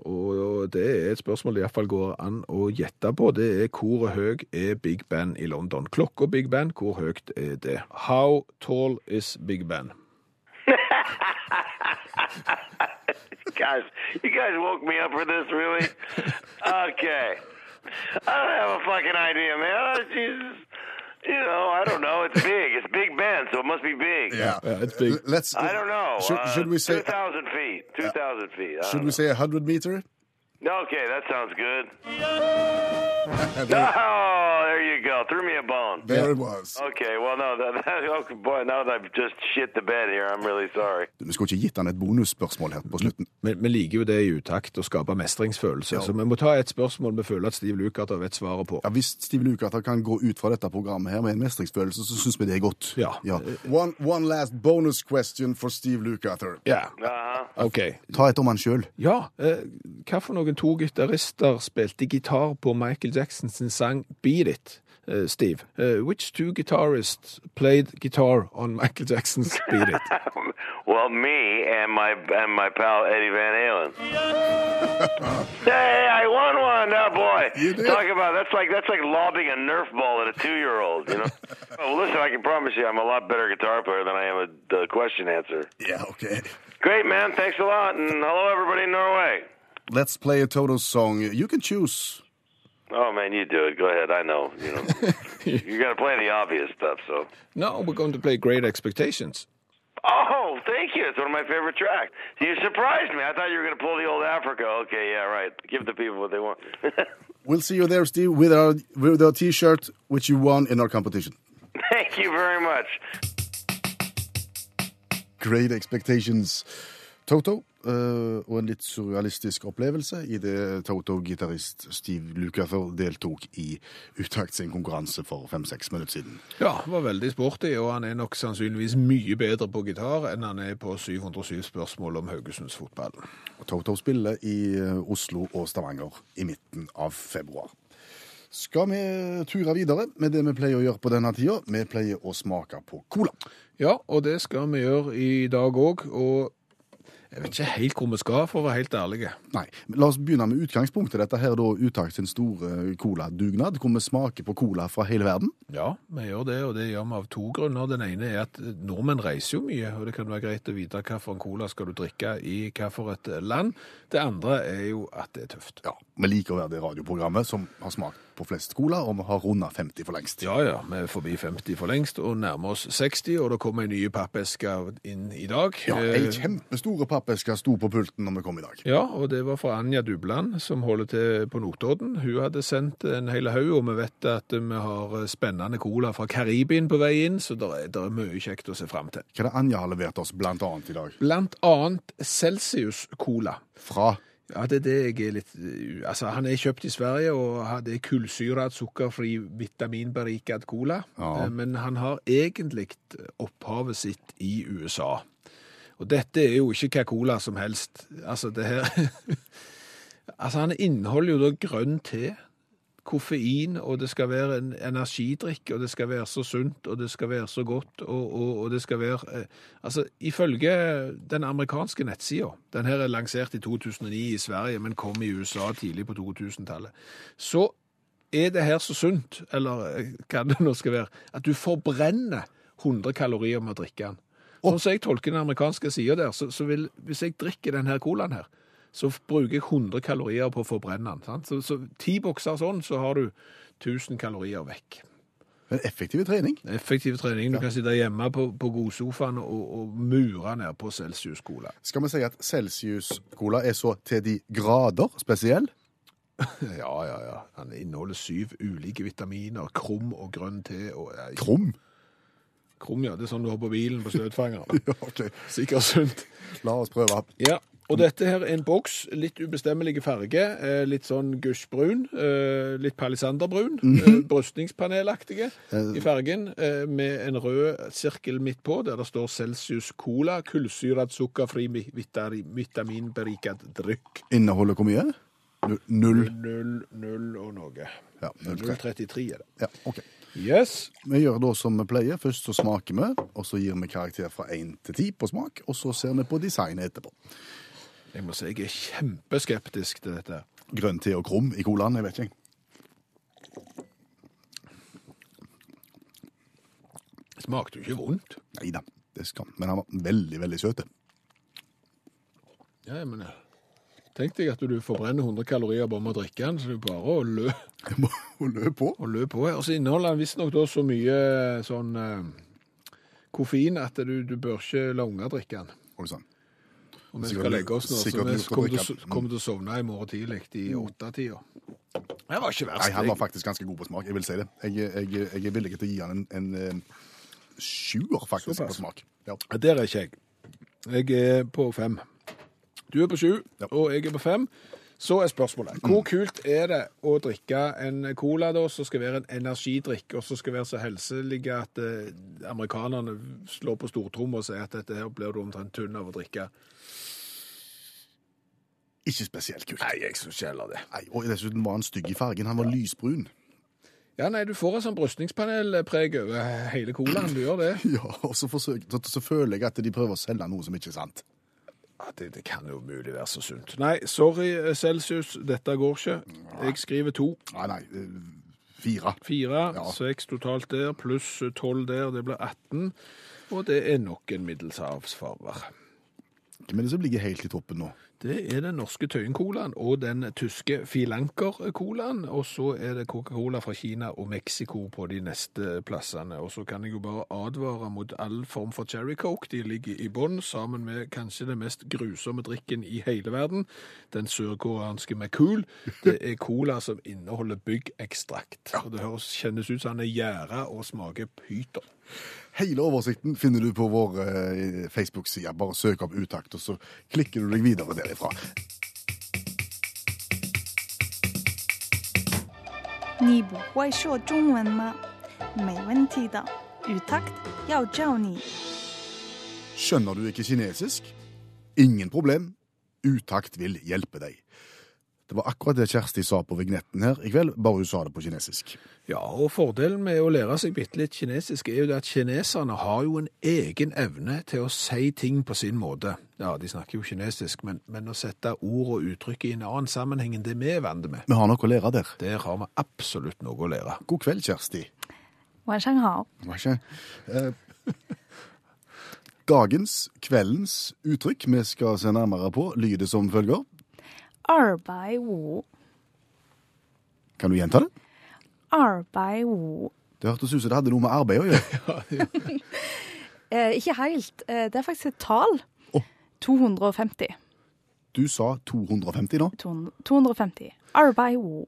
Og det er et spørsmål det iallfall går an å gjette på. Det er hvor høy er Big Ben i London? Klokka Big Ben, hvor høyt er det? How tall is Big Ben? Guys, you guys woke me up for this, really? Okay. I don't have a fucking idea, man. Oh, Jesus. You know, I don't know. It's big. It's Big Ben, so it must be big. Yeah. Yeah, it's big. Let's. I don't know. Should, uh, should we say? 2,000 feet. 2,000 feet. Should we say hundred meter? Okay, that sounds good. There, Oh, there you go. Threw me a bone. there it was. Okay, well, no, that, that, oh boy, now that I've just shit the bed here, I'm really sorry. Du skulle ikke gitt han et bonusspørsmål her på slutten. Men vi liker jo det i utakt å skape mestringsfølelse. Så vi må ta et spørsmål vi føler at Steve Lukather vet svaret på. Ja, Hvis Steve Lukather kan gå ut fra dette programmet her med en mestringsfølelse, så syns vi det er godt. Ja. One, one last bonus question for Steve Lukather. Ja. OK. Ta et om han sjøl. Ja, eh, hva for noen to gitarister spilte gitar på Michael Jackson sin sang Beat It, eh, Steve? Eh, which two guitarists played guitar on Michael Jackson's Beat It? well, me and my and my pal Eddie Van Halen. hey, I won one, oh boy! You did. Talk about that's like that's like lobbing a Nerf ball at a two-year-old. You know. well, listen, I can promise you, I'm a lot better guitar player than I am a, a question answer. Yeah, okay. Great, man. Thanks a lot, and hello, everybody in Norway. Let's play a Toto song. You can choose. Oh man, you do it. Go ahead. I know. You know, you got to play the obvious stuff. So. No, we're going to play Great Expectations. Oh, thank you. It's one of my favorite tracks. You surprised me. I thought you were going to pull the old Africa. Okay, yeah, right. Give the people what they want. We'll see you there, Steve, with our, with our T-shirt, which you won in our competition. thank you very much. Great Expectations. Toto, og en litt surrealistisk opplevelse i det Toto-gitarist Steve Lukather deltok i Utakt sin konkurranse for fem-seks minutter siden. Ja, var veldig sporty, og han er nok sannsynligvis mye bedre på gitar enn han er på 707 spørsmål om Haugesunds fotball. Toto spiller i eh, Oslo og Stavanger i midten av februar. Skal vi ture videre med det vi pleier å gjøre på denne tida? Vi pleier å smake på cola. Ja, og det skal vi gjøre i dag òg, og jeg vet ikke helt hvor vi skal, for å være helt ærlige. Nei, men La oss begynne med utgangspunktet. Dette her er da Utakt sin store coladugnad, hvor vi smaker på cola fra hele verden. Ja, vi gjør det, og det gjør vi av to grunner. Den ene er at nordmenn reiser jo mye, og det kan være greit å vite for cola skal du drikke i hva for et land. Det andre er jo at det er tøft. Ja, Vi liker å være det radioprogrammet som har smakt på flest cola, og vi har runda 50 for lengst. Ja, ja, vi er forbi 50 for lengst, og nærmer oss 60, og det kommer en ny pappeske inn i dag. Ja, Ei Eh, kjempestore pappeske sto på pulten når vi kom i dag. Ja, og det var fra Anja Dubland, som holder til på Notodden. Hun hadde sendt en hel haug, og vi vet at vi har spennende cola fra Karibien på vei inn, så det er, er mye kjekt å se fram til. Hva er det Anja har levert oss blant annet i dag? Blant annet Celsius Cola. Fra Ja, det er det jeg er litt Altså, han er kjøpt i Sverige, og det er kullsyret, sukkerfri, vitaminberiket cola. Ja. Eh, Men han har egentlig opphavet sitt i USA. Og dette er jo ikke hva cola som helst. Altså, det her Altså, han inneholder jo da grønn te, koffein, og det skal være en energidrikk, og det skal være så sunt, og det skal være så godt, og, og, og det skal være eh, Altså, ifølge den amerikanske nettsida, den her er lansert i 2009 i Sverige, men kom i USA tidlig på 2000-tallet, så er det her så sunt, eller eh, hva det nå skal være, at du forbrenner 100 kalorier med å drikke den. Sånn som jeg tolker den amerikanske sida der, så, så vil, hvis jeg drikker denne colaen her, så bruker jeg 100 kalorier på å forbrenne den. Sant? Så, så ti bokser sånn, så har du 1000 kalorier vekk. en effektiv trening. Effektiv trening. Du kan sitte hjemme på, på godsofaen og, og mure ned på Celsius-cola. Skal vi si at Celsius-cola er så til de grader spesiell? Ja, ja, ja. Den inneholder syv ulike vitaminer, krum og grønn te. Og, ja, Krum? krum, ja. Det er sånn du har på bilen på støtfangeren. Ja, okay. Sikkert sunt. La oss prøve. Ja, og dette her er en boks, litt ubestemmelige farge, eh, litt sånn gushbrun, eh, litt palisanderbrun, eh, brystningspanelaktige i fargen, med en rød sirkel midt på, der det står Celsius Cola, kullsyret sukkerfri vitaminberiket drykk. Inneholder hvor mye? Nu- Null. Null, null og noe. Ja, 033 er det. Ja, ok. Yes. Vi gjør da som vi pleier. Først så smaker vi, og så gir vi karakter fra 1 til 10 på smak, og så ser vi på designet etterpå. Jeg må si jeg er kjempeskeptisk til dette. Grønn te og krum i colaen, jeg vet ikke. Smakte jo ikke vondt. Nei da, det skal Men han var veldig, veldig søt. Ja, men eh, Tenk deg at du forbrenner 100 kalorier bare med å drikke den, så det er bare å lø, må løpe på. å lø på. Og så inneholder den visstnok da så mye sånn eh, koffein at du, du bør ikke la unger drikke den. Oi sann. Og vi skal legge oss nå, så vi kommer til, å- til å sovne i morgen tidlig i åttetida. Det var ikke verst. Nei, han var faktisk ganske god på smak. Jeg vil si det. Jeg, jeg, jeg er villig til å gi han en, en eh, sjuer, faktisk, Såpass. på smak. Ja, Der er ikke jeg. Jeg er på fem. Du er på sju, Ja. og jeg er på fem. Så er spørsmålet hvor kult er det å drikke en cola da, som skal være en energidrikk, og som skal være så helselig at eh, amerikanerne slår på stortromma og sier at dette her blir du omtrent tynn av å drikke? Ikke spesielt kult. Nei, jeg syns ikke heller det. Nei, og dessuten var han stygg i fargen. Han var lysbrun. Ja, nei, du får et sånn brystningspanelpreg over hele colaen. Du gjør det. Ja, og så, forsøker, så, så føler jeg at de prøver å selge noe som ikke er sant. Det, det kan jo mulig være så sunt. Nei, sorry, Celsius, dette går ikke. Jeg skriver to. Nei, nei, eh, fire. Fire, Ja. seks totalt der, pluss tolv der, det blir 18. Og det er nok en middels avsfarver. Det som ligger helt i toppen nå? Det er den norske Tøyen-colaen og den tyske Filanker-colaen. Og så er det Coca-Cola fra Kina og Mexico på de neste plassene. Og så kan jeg jo bare advare mot all form for cherry coke. De ligger i bånn, sammen med kanskje den mest grusomme drikken i hele verden. Den sørkoreanske McCool. Det er cola som inneholder byggekstrakt. Og det høres, kjennes ut som den er gjæra og smaker pyton. Hele oversikten finner du på vår eh, Facebook-side. Bare søk opp Utakt, og så klikker du deg videre derifra. Skjønner du ikke kinesisk? Ingen problem. Utakt vil hjelpe deg. Det var akkurat det Kjersti sa på vignetten her i kveld, bare hun sa det på kinesisk. Ja, og fordelen med å lære seg bitte litt kinesisk er jo det at kineserne har jo en egen evne til å si ting på sin måte. Ja, de snakker jo kinesisk, men, men å sette ord og uttrykk i en annen sammenheng enn det vi er vant med. Vi har noe å lære der. Der har vi absolutt noe å lære. God kveld, Kjersti. Eh, dagens, kveldens uttrykk vi skal se nærmere på, lyder som følger arbeid wo. Kan du gjenta det? Arbeid wo. Det hørtes ut som det hadde noe med arbeid å gjøre. eh, ikke helt. Eh, det er faktisk et tall. Oh. 250. Du sa 250 nå? 250. Arbeid wo.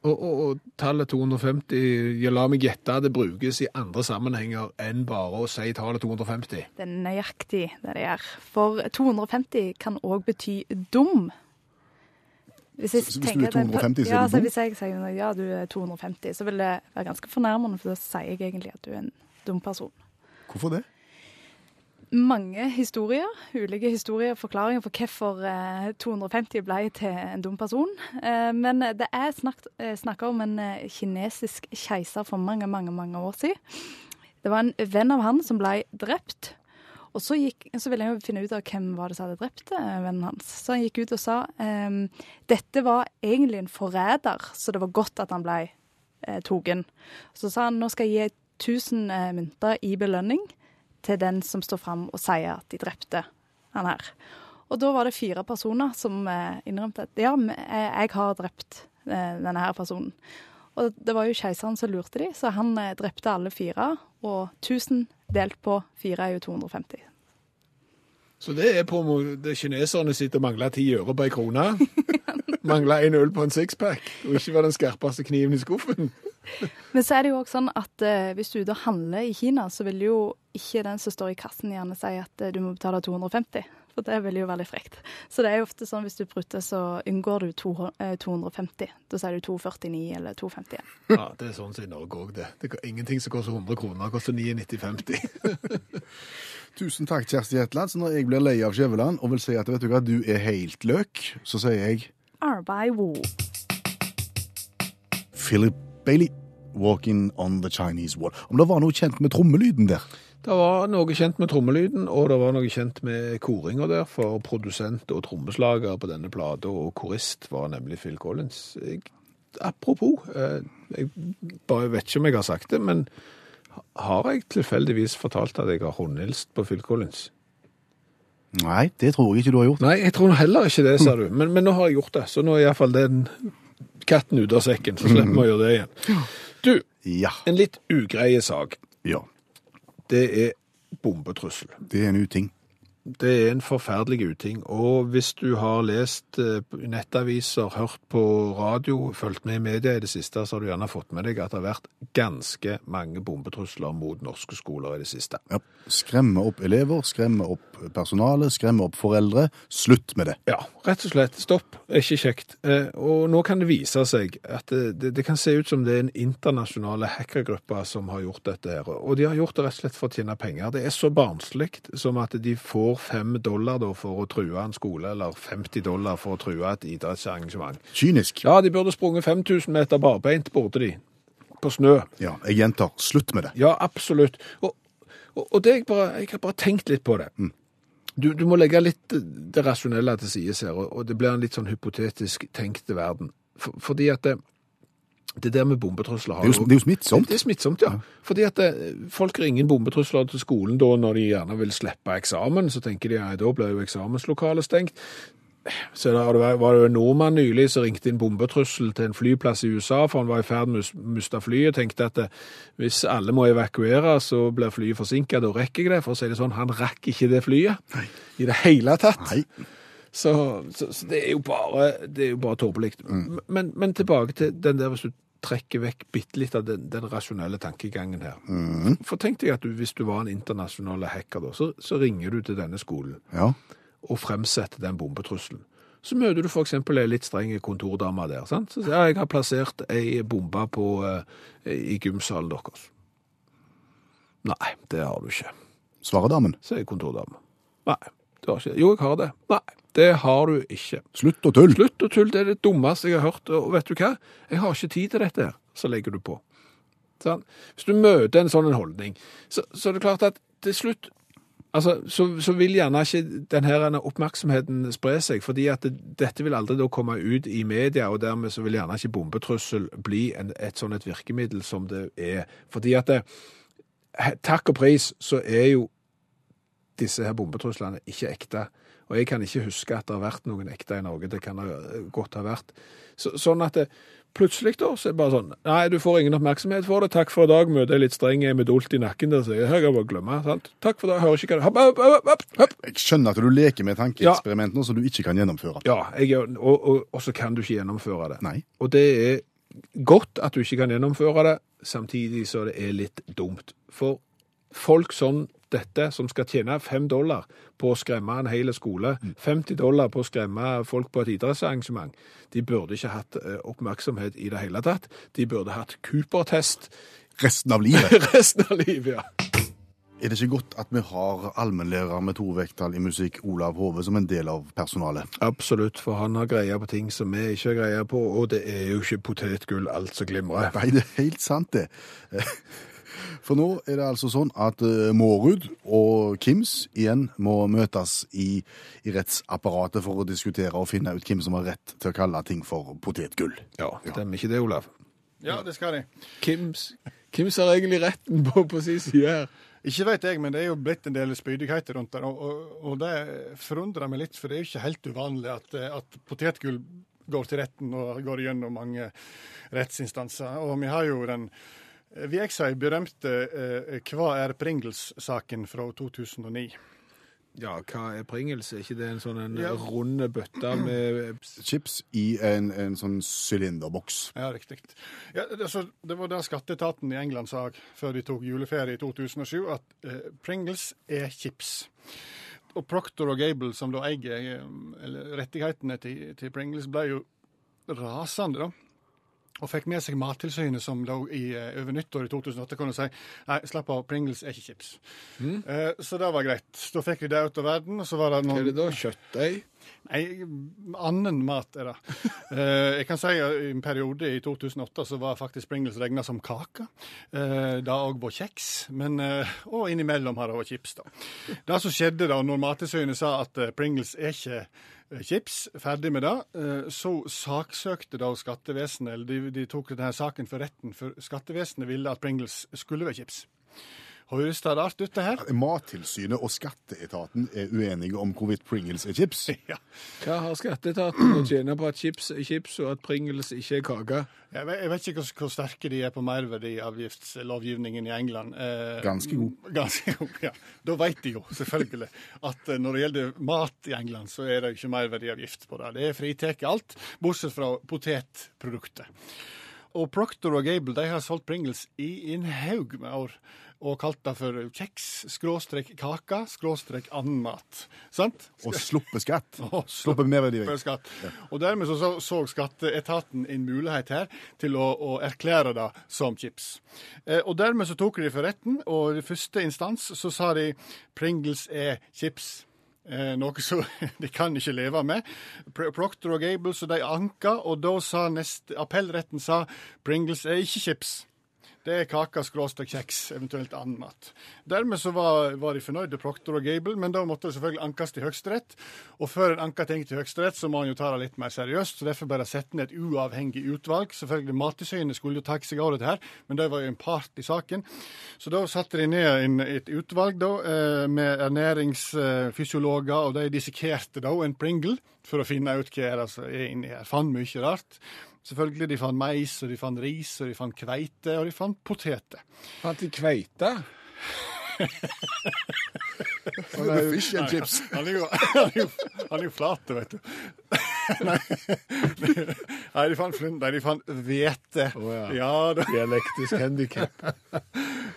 Og, og, og, tallet 250, jeg la meg gjette, det brukes i andre sammenhenger enn bare å si tallet 250. Det er nøyaktig det det gjør. For 250 kan òg bety dum. Hvis, jeg Så- hvis du er at 250, så er ja, du så? Hvis jeg sier ja, du er 250, så vil det være ganske fornærmende, for da sier jeg egentlig at du er en dum person. Hvorfor det? Mange historier, ulike historier, forklaringer for hvorfor eh, 250 ble til en dum person. Eh, men det er snakk, eh, om en eh, kinesisk keiser for mange, mange, mange år siden. Det var en venn av han som ble drept. Og så, gikk, så ville jeg jo finne ut av hvem var det som hadde drept eh, vennen hans. Så han gikk ut og sa ehm, dette var egentlig en forræder, så det var godt at han ble eh, togen. Så sa han nå skal jeg gi 1000 eh, mynter i belønning til den som står fram og sier at de drepte han her. Og da var det fire personer som eh, innrømte at ja, eh, jeg har drept eh, denne her personen. Og det var jo keiseren som lurte de, så han drepte alle fire. Og 1000 delt på fire er jo 250. Så det er på det kineserne sitter og mangler ti øre på ei krone. Mangler en øl på en sixpack, og ikke var den skarpeste kniven i skuffen. Men så er det jo også sånn at eh, hvis du da handler i Kina, så vil jo ikke den som står i kassen gjerne si at eh, du må betale 250. For det vil jo veldig frekt. Så det er jo ofte sånn hvis du prutter, så unngår du to, eh, 250. Da sier du 249 eller 251. Ja, det er sånn som i Norge òg, det. Det er ingenting som koster 100 kroner, det koster 99,50. Tusen takk, Kjersti Hetland. Så når jeg blir lei av Skjæveland og vil si at vet du hva, du er helt løk, så sier jeg Arbeid wo. Philip Bailey. 'Walking on the Chinese Wall'. Om det var noe kjent med trommelyden der? Det var noe kjent med trommelyden, og det var noe kjent med koringa der, for produsent og trommeslager på denne plata og korist var nemlig Phil Collins. Jeg, apropos, eh, jeg bare vet ikke om jeg har sagt det, men har jeg tilfeldigvis fortalt at jeg har håndhilst på Phil Collins? Nei, det tror jeg ikke du har gjort. Nei, jeg tror heller ikke det, sa du. Men, men nå har jeg gjort det, så nå er iallfall den katten ute av sekken, så slipper vi å gjøre det igjen. Du, Ja. en litt ugreie sak. ja. Det er bombetrussel. Det er en uting. Det er en forferdelig uting. Og hvis du har lest eh, nettaviser, hørt på radio, fulgt med i media i det siste, så har du gjerne fått med deg at det har vært ganske mange bombetrusler mot norske skoler i det siste. Ja. Skremme opp elever, skremme opp personale, skremme opp foreldre. Slutt med det. Ja, rett og slett. Stopp. Ikke kjekt. Eh, Og nå kan det vise seg at det, det, det kan se ut som det er en internasjonale hackergruppe som har gjort dette her. Og de har gjort det rett og slett for å tjene penger. Det er så barnslig som at de får fem dollar da for å true en skole, eller 50 dollar for å true et idrettsarrangement. Kynisk. Ja, de burde sprunget 5000 meter barbeint, burde de. På snø. Ja, jeg gjentar. Slutt med det. Ja, absolutt. Og, og, og det jeg, bare, jeg har bare tenkt litt på det. Du, du må legge litt det rasjonelle til side her, og, det blir en litt sånn hypotetisk tenkte verden. For, fordi at det, det der med bombetrusler har Det er jo, det er jo smittsomt. det er smittsomt, ja. Fordi at det, folk ringer inn bombetrusler til skolen da når de gjerne vil slippe eksamen, så tenker de ja, da blir jo eksamenslokalet stengt. Så da var det jo en nordmann nylig som ringte inn bombetrussel til en flyplass i USA, for han var i ferd med å miste flyet, tenkte at eh, hvis alle må evakuere, så blir flyet forsinket, da rekker jeg det, for å si det sånn. Han rakk ikke det flyet Nei. i det hele tatt. Nei. Så, så, så det er jo bare, det er jo bare tåpelig. Men, men tilbake til den der hvis du trekker vekk bitte litt av den, den rasjonelle tankegangen her. For tenk deg at du, hvis du var en internasjonal hacker, da, så, så ringer du til denne skolen Ja. og fremsetter den bombetrusselen. Så møter du eksempel ei litt streng kontordame der. sant? Så sier jeg, jeg har plassert ei bombe på, eh, i gymsalen deres. Nei, det har du ikke, Svarer damen. sier kontordamen. Nei, du har ikke det. Jo, jeg har det. Nei, det har du ikke. Slutt å tulle. Slutt å tulle, det er det dummeste jeg har hørt. Og vet du hva? Jeg har ikke tid til dette her. Så legger du på. Sånn. Hvis du møter en sånn holdning, så, så er det klart at til slutt Altså, så, så vil gjerne ikke denne oppmerksomheten spre seg, fordi at det, dette vil aldri da komme ut i media, og dermed så vil gjerne ikke bombetrussel bli en, et sånn et virkemiddel som det er. Fordi at det, takk og pris så er jo disse her bombetruslene ikke ekte. Og jeg kan ikke huske at det har vært noen ekte i Norge. Det kan det godt ha vært. Så, sånn at det, plutselig da, så er det bare sånn Nei, du får ingen oppmerksomhet for det. Takk for i dag. Møtet er litt streng. Med dolt i nakken. Der, så jeg hører kan bare glemme. Sant? Takk for det. Hører ikke hva det Hopp, hopp, hopp, hopp, hopp. Jeg skjønner at du leker med tankeeksperiment nå, så du ikke kan gjennomføre. Ja, jeg, og, og, og så kan du ikke gjennomføre det. Nei. Og det er godt at du ikke kan gjennomføre det, samtidig så det er litt dumt. For folk som dette, som skal tjene fem dollar på å skremme en hel skole, 50 dollar på å skremme folk på et idrettsarrangement, de burde ikke hatt eh, oppmerksomhet i det hele tatt. De burde hatt Cooper-test Resten av livet. resten av livet, ja. Er det ikke godt at vi har allmennlærer med to vekttall i musikk, Olav Hove, som en del av personalet? Absolutt, for han har greie på ting som vi ikke har greie på, og det er jo ikke potetgull alt som glimrer. Nei, det er helt sant det. For nå er det altså sånn at eh, Mårud og Kims igjen må møtes i, i rettsapparatet for å diskutere og finne ut hvem som har rett til å kalle ting for potetgull. Ja, stemmer ikke det, Olav? Ja, det skal de. Kims, Kims har egentlig retten på, på sin side her. Ikke vet jeg, men det er jo blitt en del spydigheter rundt der. Og, og, og det forundrer meg litt, for det er jo ikke helt uvanlig at, eh, at potetgull går til retten og går gjennom mange rettsinstanser. Og vi har jo den eh, VX-a berømte eh, Hva er Pringles-saken fra 2009. Ja, hva er Pringles? Er ikke det en sånn en Ja. runde bøtte med Chips i en, en sånn sylinderboks. Ja, riktig. Ja, det, så, det var det skatteetaten i England sa før de tok juleferie i 2007, at eh, Pringles er chips. Og Procter og Gable, som da eier eh, rettighetene til, til Pringles, ble jo rasende, da. Og fikk med seg Mattilsynet, som lå i, eh, over nyttår i 2008, kunne si nei, slapp av, Pringles er ikke chips. Eh, så det var greit. Da fikk vi det ut av verden. og så var det noen... er det da? Kjøttdeig? Nei, annen mat er det. uh, jeg kan si at i en periode i 2008 så var faktisk Pringles regna som kake. Uh, det òg var kjeks, men, og innimellom har det vært chips. da. Det som skjedde da når Mattilsynet sa at Pringles er ikke chips, ferdig med det, eh, så saksøkte da skattevesenet, eller de, de tok denne saken for retten, for skattevesenet ville at Pringles skulle være chips. Høres det rart ut, det her? Mattilsynet og skatteetaten er uenige om hvorvidt Pringles er chips. Ja. Hva har skatteetaten å tjene på at chips er chips, og at Pringles ikke er kake? Jeg vet, jeg vet ikke hvor, hvor sterke de er på merverdiavgiftslovgivningen i England. Eh, Ganske god. Ganske god, ja. Da vet de jo selvfølgelig at eh, når det gjelder mat i England, så er det ikke merverdiavgift på det. Det er fritatt alt, bortsett fra potetproduktet. Og Procter og Gable de har solgt Pringles i en haug med år. Og kalt det for kjeks, skråstrek kake, skråstrek annen mat. Sant? Og sluppe skatt. Og Sluppe merverdiavgift. for. Og dermed så, så, skatteetaten en mulighet her til å, å erklære det som chips. Eh, og dermed så tok de for retten, og i første instans så sa de Pringles er chips. Eh, noe som de kan ikke leve med. Proctor Procter og Gables og de anka, og da sa neste, appellretten sa Pringles er ikke chips. Det er kake, skråstrek kjeks, eventuelt annen mat. Dermed så var, var de fornøyde, Proctor og Gable, men da måtte det selvfølgelig ankes til Høyesterett. Og før en anker ting til Høyesterett, så må en jo ta det litt mer seriøst. så Derfor bare sette ned et uavhengig utvalg. Selvfølgelig Mattilsynet skulle jo ta seg av dette her, men de var jo en part i saken. Så da satte de ned en, et utvalg da, eh, med ernæringsfysiologer, og de dissekerte da en Pringle for å finne ut hva som er inni her. Fant mye rart. Selvfølgelig, De fant mais, og de fant ris, og de fant kveite, og de fant poteter. Fant de kveite? Fish and chips. Han er jo, han er jo, han er jo flat, vet du. Nei, Nei de fant flund, nei, de fant hvete. ja. ja, da. Dialektisk handikap.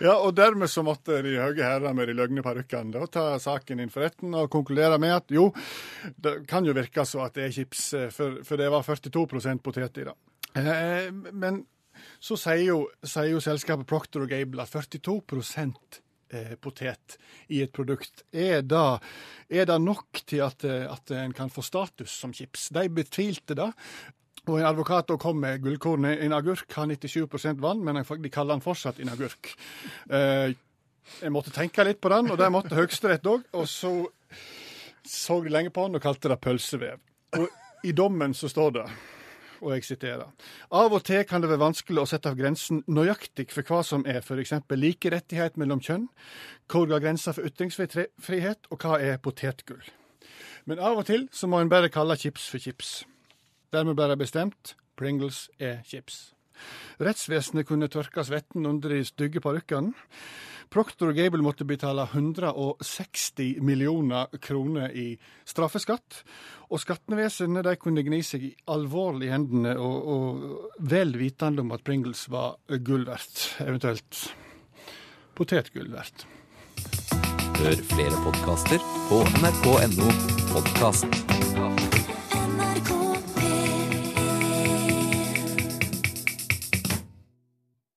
Ja, og dermed så måtte de høye herrer med de løgne parykkene ta saken inn for retten og konkludere med at jo, det kan jo virke så at det er chips, eh, for, for det var 42% potet i det. Eh, men så sier jo, sier jo selskapet Procter Gable at 42 eh, potet i et produkt, er da, er det nok til at, at en kan få status som chips? De betvilte det. Og en advokat da kom med gullkornet. En agurk har 97% vann, men de kaller den fortsatt en agurk. Eh, jeg måtte tenke litt på den, og det måtte Høyesterett òg. Og så så de lenge på den og kalte det pølsevev. Og i dommen så står det og jeg siterer. Av og til kan det være vanskelig å sette av grensen nøyaktig for hva som er f.eks. like rettighet mellom kjønn, hvor går grensa for ytringsfrihet, og hva er potetgull. Men av og til så må en bare kalle chips for chips. Dermed ble det bestemt Pringles er chips. Rettsvesenet kunne tørke svetten under de stygge parykkene. Procter Gable måtte betale 160 millioner kroner i straffeskatt. Og skattevesenet kunne gni seg i alvorlig hendene, og, og vel vitende om at Pringles var gull verdt, eventuelt potetgull verdt. Hør flere podkaster på nrk.no podkast.